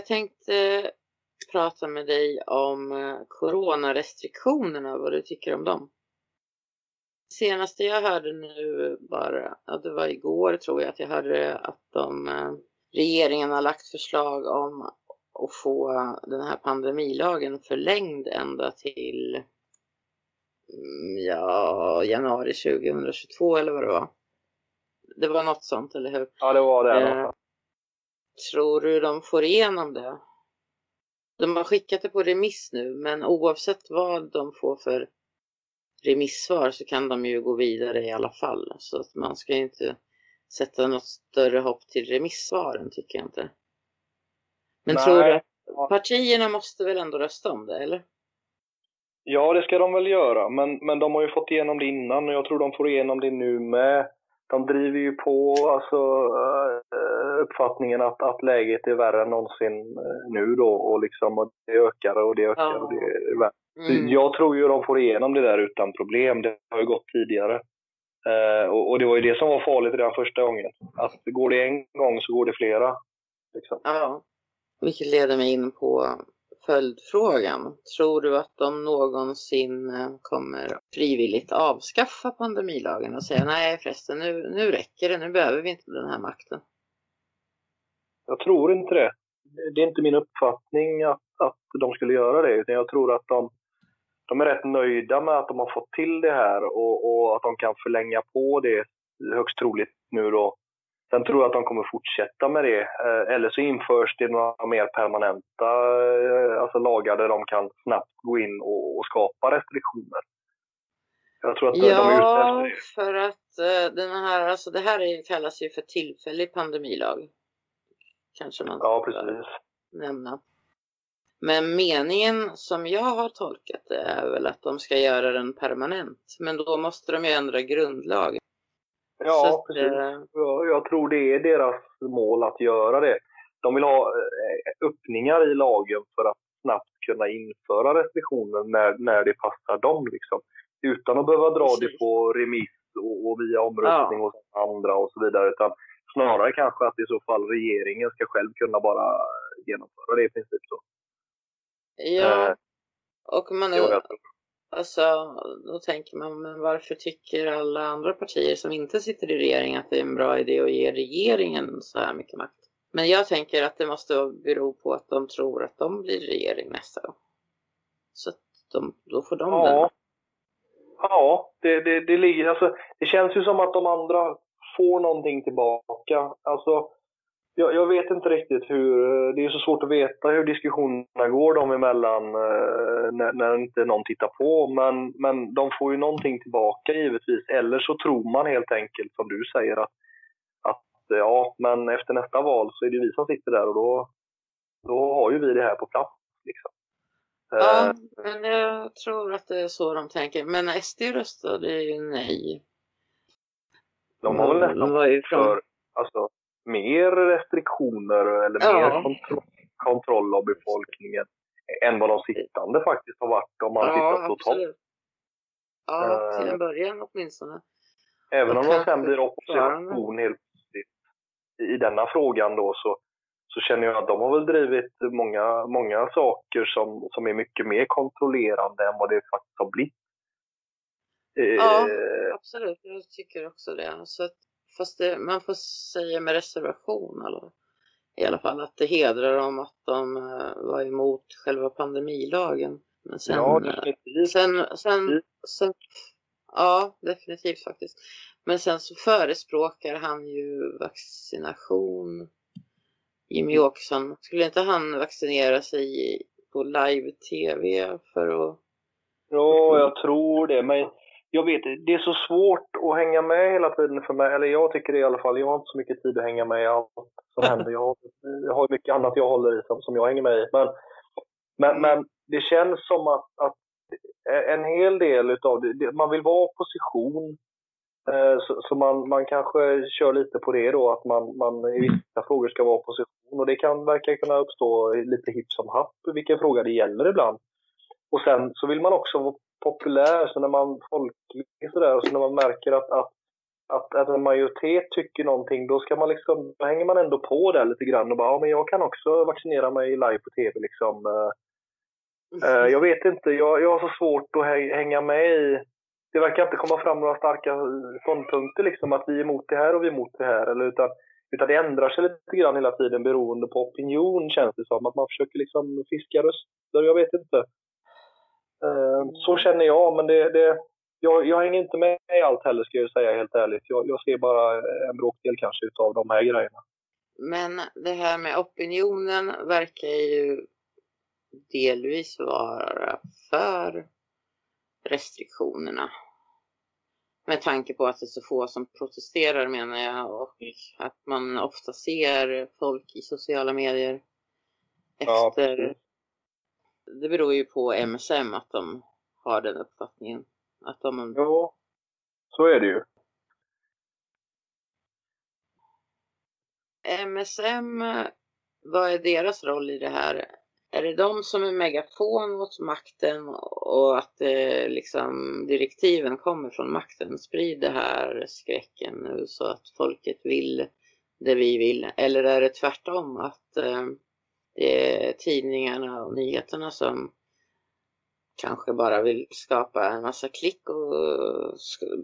Jag tänkte prata med dig om eh, coronarestriktionerna, vad du tycker om dem. Senaste jag hörde nu bara, ja, det var igår tror jag att jag hörde att de, eh, regeringen har lagt förslag om att få den här pandemilagen förlängd ända till mm, ja, januari 2022 eller vad det var. Det var något sånt, eller hur? Ja, det var det. Eh, tror du de får igenom det? De har skickat det på remiss nu, men oavsett vad de får för remissvar så kan de ju gå vidare i alla fall. Så att man ska inte sätta något större hopp till remissvaren tycker jag inte. Men Nej. tror du att partierna måste väl ändå rösta om det, eller? Ja, det ska de väl göra, men, men de har ju fått igenom det innan och jag tror de får igenom det nu med. De driver ju på alltså, eh, uppfattningen att, att läget är värre än någonsin eh, nu då och, liksom, och det ökar och det ökar Ja. och det är värre. Mm. Jag tror ju de får igenom det där utan problem. Det har ju gått tidigare. Eh, och, och det var ju det som var farligt redan första gången. Att går det en gång så går det flera. Liksom. Ja. Vilket leder mig in på följdfrågan. Tror du att de någonsin eh, kommer frivilligt avskaffa pandemilagen och säga nej förresten nu, nu räcker det, nu behöver vi inte den här makten? Jag tror inte det. Det är inte min uppfattning att, att de skulle göra det. Utan jag tror att de, de är rätt nöjda med att de har fått till det här och, och att de kan förlänga på det högst troligt nu då. Sen tror jag att de kommer fortsätta med det. Eh, Eller så införs det några mer permanenta eh, alltså lagar där de kan snabbt gå in och, och skapa restriktioner. Jag tror att de- de är ute Ja, efter det. för att eh, den här, alltså det här är, kallas ju för tillfällig pandemilag. Kanske man Ja, precis. nämna. Men meningen som jag har tolkat det är väl att de ska göra den permanent. Men då måste de ju ändra grundlagen. Ja, att, precis. eh, Jag, jag tror det är deras mål att göra det. De vill ha eh, öppningar i lagen för att snabbt kunna införa restriktioner när, när det passar dem. Liksom. Utan att behöva dra det Precis. på remiss och, och via omröstning hos andra och så vidare. Utan snarare kanske att i så fall regeringen ska själv kunna bara genomföra det i princip. Så. Ja, Eh, och man, tror. alltså, då tänker man, men varför tycker alla andra partier som inte sitter i regering att det är en bra idé att ge regeringen så här mycket makt? Men jag tänker att det måste bero på att de tror att de blir regering nästa gång. Så att de, då får de den. Ja, ja det, det, det, ligger, alltså, det känns ju som att de andra får någonting tillbaka. Alltså, jag, jag vet inte riktigt hur, det är så svårt att veta hur diskussionerna går dem emellan eh, när, när inte någon tittar på. Men, men de får ju någonting tillbaka givetvis. Eller så tror man helt enkelt, som du säger, att, att ja, men efter nästa val så är det vi som sitter där och då, då har ju vi det här på plats. Liksom. Ja, Eh, men jag tror att det är så de tänker. Men SD röstade ju nej. De har väl De nästan för alltså, mer restriktioner eller Ja. mer kontroll, kontroll av befolkningen än vad de sittande faktiskt har varit om man Ja, tittar totalt. Ja, till Eh, en början åtminstone. Även om de sen blir opposition helt plötsligt i denna frågan då så, så känner jag att de har väl drivit många, många saker som, som är mycket mer kontrollerande än vad det faktiskt har blivit. Eh, Ja. Absolut, jag tycker också det. Så att, fast det, man får säga med reservation eller, i alla fall att det hedrar dem att de eh, var emot själva pandemilagen. Men sen, ja, eh, definitivt. sen, sen, sen, ja definitivt faktiskt. Men sen så förespråkar han ju vaccination. Jimmy Mm. Åkesson, skulle inte han vaccinera sig på live-tv för att Ja, jag tror det. Men jag vet, det är så svårt att hänga med hela tiden för mig. Eller jag tycker det i alla fall. Jag har inte så mycket tid att hänga med i allt som händer. Jag har, jag har mycket annat jag håller i som, som jag hänger med i. Men, men, men det känns som att, att en hel del utav det, man vill vara opposition. Eh, Så, så man, man kanske kör lite på det då, att man, man i vissa frågor ska vara opposition. Och det kan verka kunna uppstå lite hipp som happ vilken fråga det gäller ibland. Och sen så vill man också populär, så när man folklig sådär, så när man märker att, att att, att en majoritet tycker någonting, då ska man liksom, då hänger man ändå på där lite grann och bara, ja men jag kan också vaccinera mig live på TV liksom. Uh, jag vet inte, jag, jag har så svårt att hänga med i det verkar inte komma fram några starka ståndpunkter liksom att vi är emot det här och vi är emot det här. Eller, utan, utan det ändrar sig lite grann hela tiden beroende på opinion känns det som. Att man försöker liksom fiska röster, jag vet inte. Uh, så känner jag, men det, det, jag, jag hänger inte med i allt heller ska jag säga helt ärligt. Jag, jag ser bara en bråkdel kanske utav de här grejerna. Men det här med opinionen verkar ju delvis vara för restriktionerna. Med tanke på att det är så få som protesterar menar jag och att man ofta ser folk i sociala medier efter. Ja. Det beror ju på MSM att de har den uppfattningen. Att de... Ja, så är det ju. MSM, vad är deras roll i det här? Är det de som är megafon mot makten och att eh, liksom direktiven kommer från makten? Sprid det här skräcken nu så att folket vill det vi vill. Eller är det tvärtom att eh, det är tidningarna och nyheterna som kanske bara vill skapa en massa klick och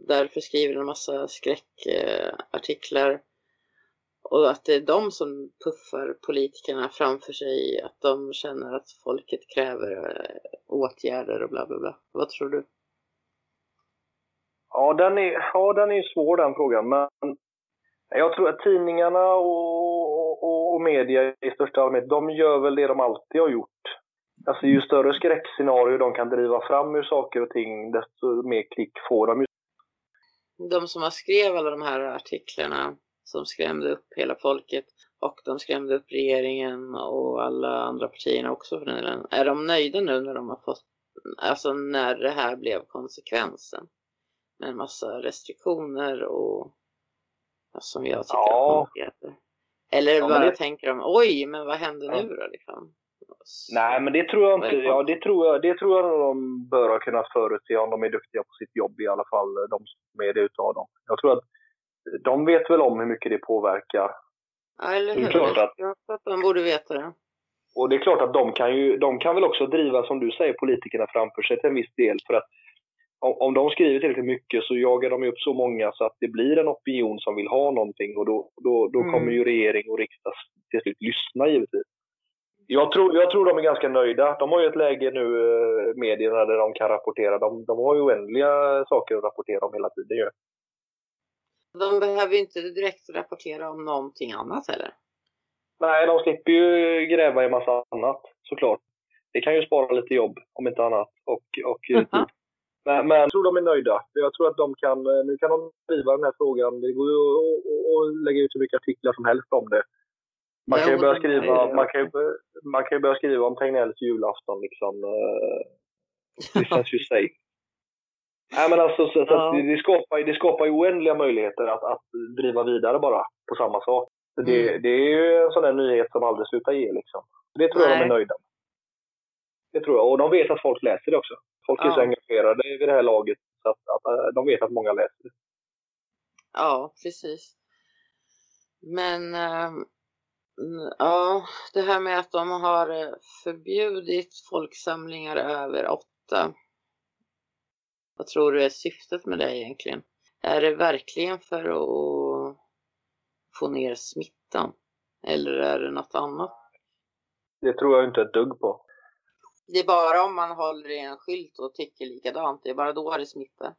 därför skriver en massa skräckartiklar. Och att det är de som puffar politikerna framför sig, att de känner att folket kräver eh, åtgärder och bla bla bla. Vad tror du? Ja, den är, ja, den är svår den frågan. Men jag tror att tidningarna och media i största allmänhet, de gör väl det de alltid har gjort. Alltså ju större skräckscenario de kan driva fram ur saker och ting, desto mer klick får de. De som har skrev alla de här artiklarna som skrämde upp hela folket och de skrämde upp regeringen och alla andra partierna också för den delen. Är de nöjda nu när de har fått, alltså när det här blev konsekvensen? Med en massa restriktioner och som jag tycker ja. är Eller ja, bara det... tänker de, oj, men vad händer ja. nu då liksom? Nej, men det tror jag inte. Ja, det tror jag, det tror jag de bör ha kunnat förutse om de är duktiga på sitt jobb i alla fall, de som är det utav dem. Jag tror att de vet väl om hur mycket det påverkar. Ja, eller hur? Det är klart att, jag att de borde veta det. Och det är klart att de kan ju, de kan väl också driva, som du säger, politikerna framför sig till en viss del. För att om, om de skriver tillräckligt mycket så jagar de upp så många så att det blir en opinion som vill ha någonting och då, då, då mm. kommer ju regering och riksdag till slut lyssna givetvis. Jag tror, jag tror de är ganska nöjda. De har ju ett läge nu, eh, medierna, där de kan rapportera. De, de har ju oändliga saker att rapportera om hela tiden ju. De behöver ju inte direkt rapportera om någonting annat heller. Nej, de slipper ju gräva i massa annat såklart. Det kan ju spara lite jobb om inte annat. Och, och mm -hmm. Men, men jag tror de är nöjda. Jag tror att de kan, nu kan de driva den här frågan. Det går ju att lägga ut hur mycket artiklar som helst om det. Man kan ju börja skriva, man kan man kan börja skriva om Tegnells julafton liksom. Eh, det känns ju safe. Nej, men alltså, så, ja. det, skapar, det skapar ju oändliga möjligheter att, att driva vidare bara på samma sak. Det, mm. det är ju en sån där nyhet som aldrig slutar ge liksom. Det tror Nej. jag de är nöjda med. Det tror jag. Och de vet att folk läser det också. Folk är ja. så engagerade vid det här laget så att, att, att de vet att många läser det. Ja, precis. Men äh, ja, det här med att de har eh, förbjudit folksamlingar över åtta vad tror du är syftet med det egentligen? Är det verkligen för att få ner smittan? Eller är det något annat? Det tror jag inte ett dugg på. Det är bara om man håller i en skylt och tycker likadant, det är bara då det smittar?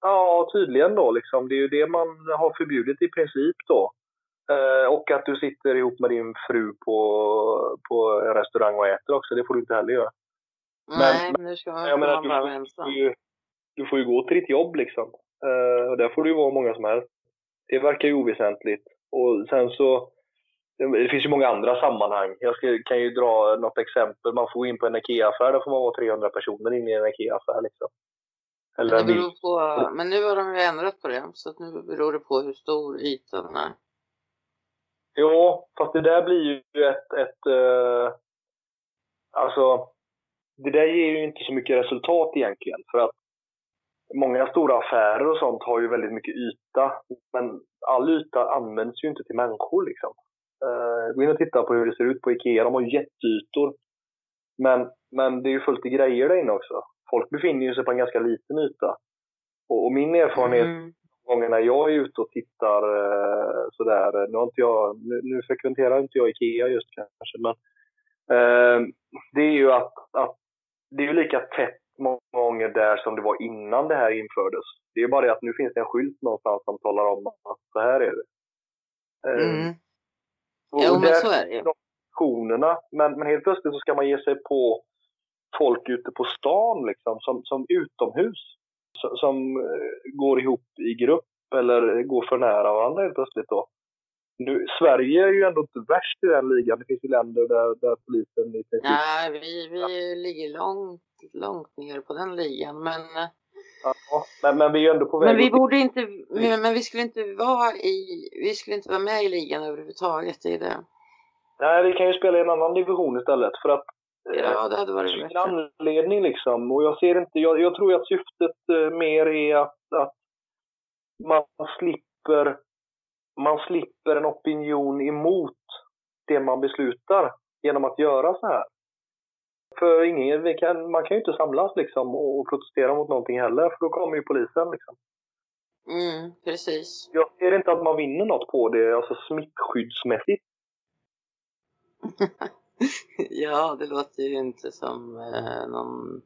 Ja, tydligen då liksom. Det är ju det man har förbjudit i princip då. Eh, och att du sitter ihop med din fru på, på en restaurang och äter också, det får du inte heller göra. Nej, men, nu ska man jag menar, vara ensam. Ju, du får ju gå till ditt jobb liksom. Uh, och där får du ju vara många som helst. Det verkar ju oväsentligt. Och sen så, det finns ju många andra sammanhang. Jag ska, kan ju dra något exempel. Man får gå in på en IKEA-affär, där får man vara 300 personer inne i en IKEA-affär liksom. Eller det beror på, men nu har de ju ändrat på det, så att nu beror det på hur stor ytan är. Jo, fast det där blir ju ett, ett uh, alltså, det där ger ju inte så mycket resultat egentligen. För att många stora affärer och sånt har ju väldigt mycket yta, men all yta används ju inte till människor liksom. Uh, gå in och titta på hur det ser ut på Ikea, de har jätteytor. Men, men det är ju fullt i grejer där inne också. Folk befinner sig på en ganska liten yta. Och, och min erfarenhet mm. gångerna jag är ute och tittar uh, sådär, nu, har inte jag, nu, nu frekventerar inte jag Ikea just kanske, men uh, det är ju att, att det är ju lika tätt många gånger där som det var innan det här infördes. Det är bara det att nu finns det en skylt någonstans som talar om att så här är det. Mm. Och jo, men så är det ju. Men, men helt plötsligt så ska man ge sig på folk ute på stan liksom, som, som utomhus. Som, som eh, går ihop i grupp eller går för nära varandra helt plötsligt då. Nu, Sverige är ju ändå inte värst i den ligan. Det finns ju länder där, där polisen i princip... Nej, vi, vi ligger långt, långt ner på den ligan. Men, ja, men, men vi är ändå på väg... Men vi borde inte... Men, men, vi skulle inte vara i... Vi skulle inte vara med i ligan överhuvudtaget. Är det. Nej, vi kan ju spela i en annan division istället. För att Ja, det hade varit bättre. anledning liksom. Och jag ser inte... Jag, jag tror att syftet eh, mer är att, att man slipper man slipper en opinion emot det man beslutar genom att göra så här. För ingen, kan, man kan ju inte samlas liksom och protestera mot någonting heller, för då kommer ju polisen. Liksom. Mm, precis. Jag ser inte att man vinner något på det, alltså smittskyddsmässigt. ja, det låter ju inte som eh, någon...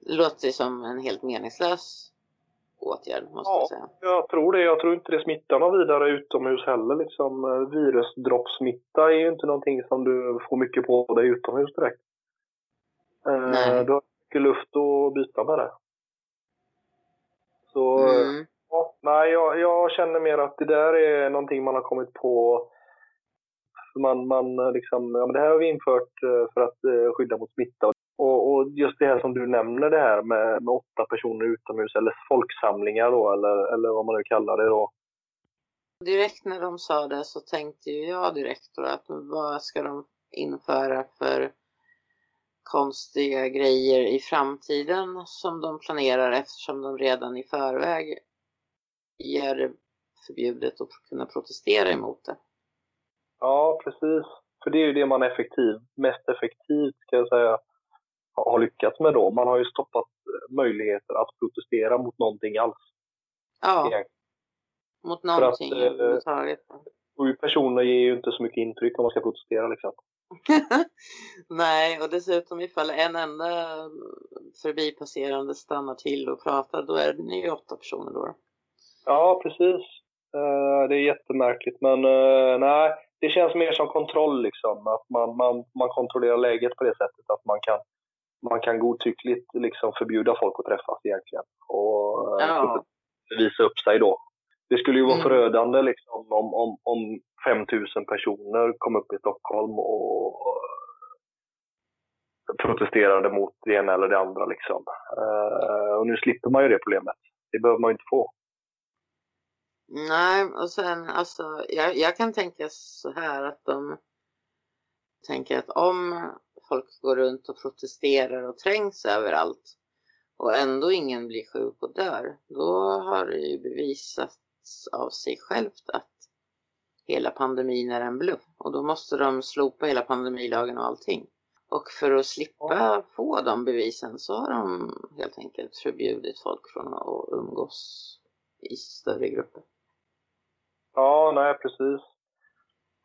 Det låter som en helt meningslös åtgärd måste ja, jag säga. Jag tror det. Jag tror inte det smittar någon vidare utomhus heller. Liksom, eh, virusdroppsmitta är ju inte någonting som du får mycket på dig utomhus direkt. Eh, Nej. Du har mycket luft att byta med det. Så, mm. ja, nej, jag, jag känner mer att det där är någonting man har kommit på man, man liksom, ja, men det här har vi infört eh, för att skydda mot smitta. Och, och, just det här som du nämner det här med, med åtta personer utomhus eller folksamlingar då eller, eller vad man nu kallar det då. Direkt när de sa det så tänkte jag direkt då att vad ska de införa för konstiga grejer i framtiden som de planerar eftersom de redan i förväg gör det förbjudet att kunna protestera emot det. Ja, precis. För det är ju det man effektiv, mest effektivt kan jag säga har lyckats med då. Man har ju stoppat eh, möjligheter att protestera mot någonting alls. Ja, Egentligen. mot någonting eh, överhuvudtaget. Sju personer ger ju inte så mycket intryck om man ska protestera liksom. Nej, och dessutom ifall en enda förbipasserande stannar till och pratar, då är det ju åtta personer då. Ja, precis. Uh, det är jättemärkligt, men uh, nej, det känns mer som kontroll liksom. Att man, man, man kontrollerar läget på det sättet att man kan man kan godtyckligt liksom förbjuda folk att träffas egentligen. Och eh, ja. visa upp sig då. Det skulle ju vara mm. förödande liksom, om, om, om 5000 personer kom upp i Stockholm och protesterade mot det ena eller det andra. Liksom. Uh, och nu slipper man ju det problemet. Det behöver man ju inte få. Nej, och sen alltså, jag, jag kan tänka så här att de tänker att om folk går runt och protesterar och trängs överallt och ändå ingen blir sjuk och dör, då har det ju bevisats av sig självt att hela pandemin är en bluff och då måste de slopa hela pandemilagen och allting. Och för att slippa få de bevisen så har de helt enkelt förbjudit folk från att umgås i större grupper. Ja, nej precis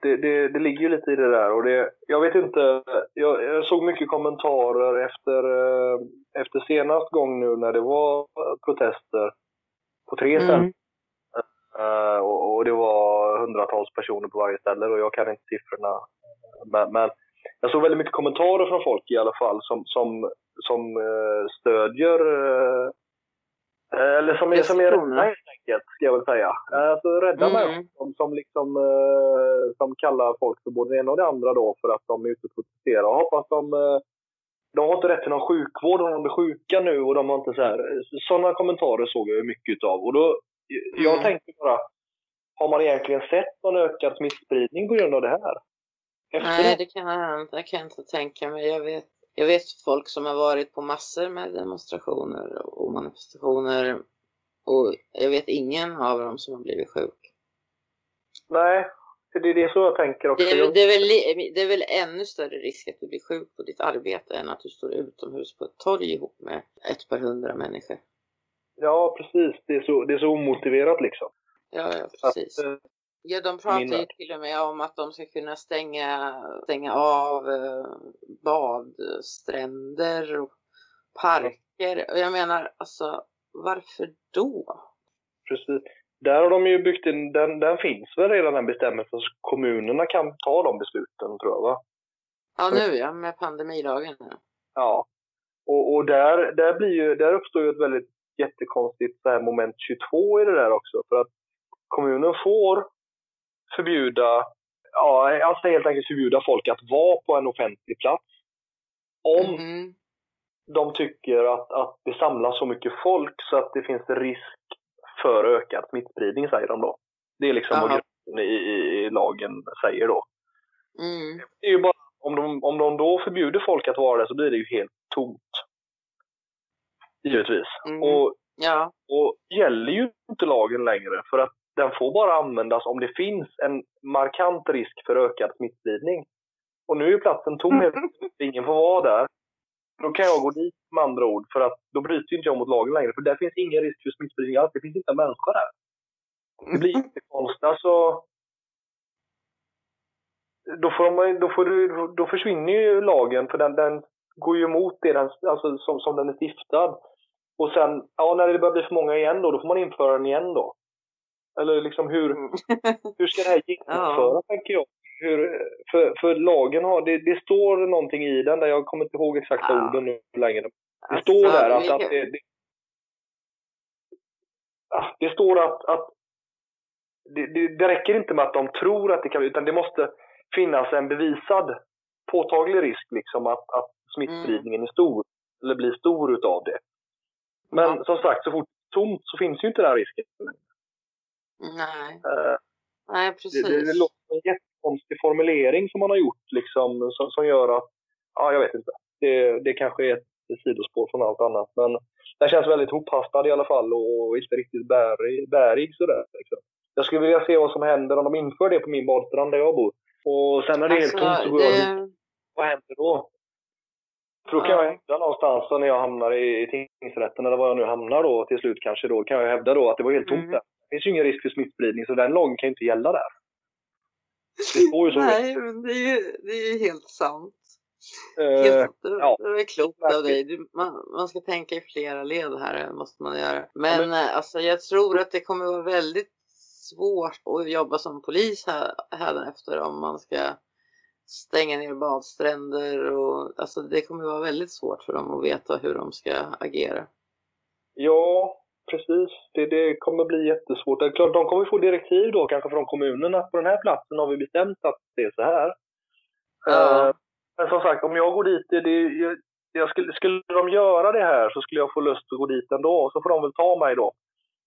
det, det, det, ligger ju lite i det där. Och det, jag vet inte, jag, jag såg mycket kommentarer efter, eh, efter senast gång nu när det var protester på tre mm. Uh, och, och, det var hundratals personer på varje ställe och jag kan inte siffrorna. Men, men jag såg väldigt mycket kommentarer från folk i alla fall som, som, som uh, stödjer uh, eller som, är, som är rädda helt enkelt, ska jag väl säga. Alltså rädda mm. människor som, liksom, eh, som kallar folk för både det ena och det andra då för att de är ute och protesterar. Jag hoppas de... De har inte rätt till någon sjukvård om de blir sjuka nu och de har inte så här... Sådana kommentarer såg jag mycket av. Och då, mm. Jag tänkte bara, har man egentligen sett någon ökad smittspridning på grund av det här? Efter Nej, det kan jag, det kan jag inte tänka mig. Jag vet, Jag vet folk som har varit på massor med demonstrationer och manifestationer och jag vet ingen av dem som har blivit sjuk. Nej, det är det så jag tänker också. Det är, det, är väl, det är väl ännu större risk att du blir sjuk på ditt arbete än att du står utomhus på ett torg ihop med ett par hundra människor. Ja, precis. Det är så, det är så omotiverat liksom. Ja, ja precis. Att, eh, ja, de pratar ju till och med om att de ska kunna stänga, stänga av eh, badstränder och parker. Och jag menar, alltså, varför då? Precis. Där har de ju byggt in, den, den finns väl redan den bestämmelsen, så kommunerna kan ta de besluten tror jag va? Ja nu ja, med pandemilagen. Ja. Och, och där, där, blir ju, där uppstår ju ett väldigt jättekonstigt så här moment 22 i det där också. För att kommunen får förbjuda, ja alltså helt enkelt förbjuda folk att vara på en offentlig plats. Om mm. de tycker att, att det samlas så mycket folk så att det finns risk för ökad smittspridning, säger de då. Det är liksom vad grunden i, i, lagen säger då. Mm. Det är ju bara, om, de, om de då förbjuder folk att vara där så blir det ju helt tomt. Givetvis. Mm. Och, ja. och gäller ju inte lagen längre för att den får bara användas om det finns en markant risk för ökad smittspridning. Och nu är platsen tom, mm. ingen får vara där. Då kan jag gå dit med andra ord, för att då bryter inte jag mot lagen längre. För där finns ingen risk för smittspridning alls. Det finns inte en människa där. Det blir jättekonstigt. Alltså, då, får man, då, får då försvinner ju lagen, för den, den går ju emot det den, alltså, som, som den är stiftad. Och sen, ja, när det börjar bli för många igen då, då får man införa den igen då. Eller liksom hur, mm. hur ska det här genomföras, ja. tänker jag hur, för, för lagen har, det, det står någonting i den, där jag kommer inte ihåg exakta ja. orden nu längre. Det alltså, står där att, att det, det, det, står att, att det, det, det, räcker inte med att de tror att det kan utan det måste finnas en bevisad påtaglig risk liksom att, att smittspridningen mm. är stor, eller blir stor utav det. Men mm. som sagt, så fort det är tomt så finns ju inte den risken. Nej. Uh, Nej, precis. Det, det, det låter som en konstig formulering som man har gjort liksom, som, som gör att, ja jag vet inte, det, det kanske är ett sidospår från allt annat. Men den känns väldigt hophastad i alla fall och inte riktigt bärig, bärig sådär. Liksom. Jag skulle vilja se vad som händer om de inför det på min badstrand där jag bor. Och sen när det är helt alltså, tomt så går det... jag Vad händer då? Då kan ja. jag hävda någonstans när jag hamnar i tingsrätten eller var jag nu hamnar då till slut kanske då kan jag hävda då att det var helt tomt mm. där. Det finns ju ingen risk för smittspridning så den lagen kan ju inte gälla där. Nej, men det är ju, det är ju helt sant. Uh, helt, det, ja. det är klokt av dig. Du, man, man, ska tänka i flera led här, måste man göra. Men, ja, men... Eh, alltså, jag tror att det kommer vara väldigt svårt att jobba som polis här, här efter om man ska stänga ner badstränder och alltså det kommer vara väldigt svårt för dem att veta hur de ska agera. Ja, precis. Det, det kommer bli jättesvårt. Det är klart, de kommer få direktiv då kanske från kommunen att på den här platsen har vi bestämt att det är så här. Ja. Uh, men som sagt, om jag går dit, det, jag, jag skulle, skulle de göra det här så skulle jag få lust att gå dit ändå. Så får de väl ta mig då.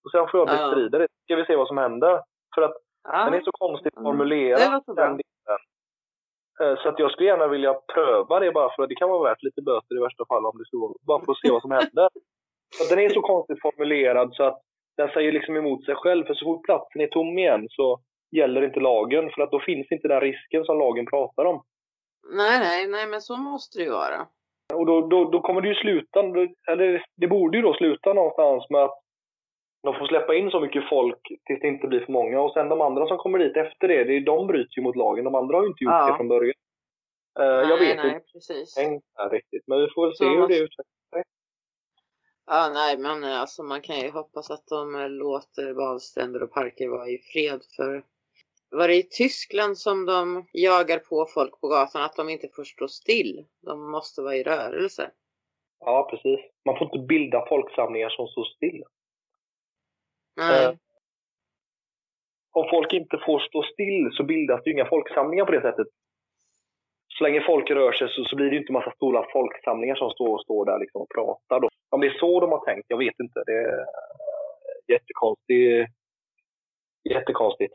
Och sen får jag bestrida ja. det. Ska vi se vad som händer. För att ja. den är så konstigt mm. formulerad, delen. Eh, så att jag skulle gärna vilja pröva det bara för att det kan vara värt lite böter i värsta fall om det skulle Bara för att se vad som händer. Så den är så konstigt formulerad så att den säger liksom emot sig själv. För så fort platsen är tom igen så gäller inte lagen. För att då finns inte den risken som lagen pratar om. Nej, nej, nej, men så måste det ju vara. Och då, då, då kommer det ju sluta, eller det borde ju då sluta någonstans med att de får släppa in så mycket folk tills det inte blir för många. Och sen de andra som kommer dit efter det, det är, de bryter ju mot lagen. De andra har ju inte gjort ja. det från början. Uh, nej, jag vet nej, inte precis. riktigt, men vi får väl se så hur det utvecklar sig. Ja, nej, men eh, alltså man kan ju hoppas att de eh, låter badstränder och parker vara i fred för var det i Tyskland som de jagar på folk på gatan att de inte får stå still? De måste vara i rörelse. Ja, precis. Man får inte bilda folksamlingar som står still. Nej. Eh, om folk inte får stå still så bildas det ju inga folksamlingar på det sättet. Så länge folk rör sig så, så blir det ju inte massa stora folksamlingar som står, står där liksom och pratar. Då. Om det är så de har tänkt, jag vet inte. Det är jättekonstigt. Jättekonstigt.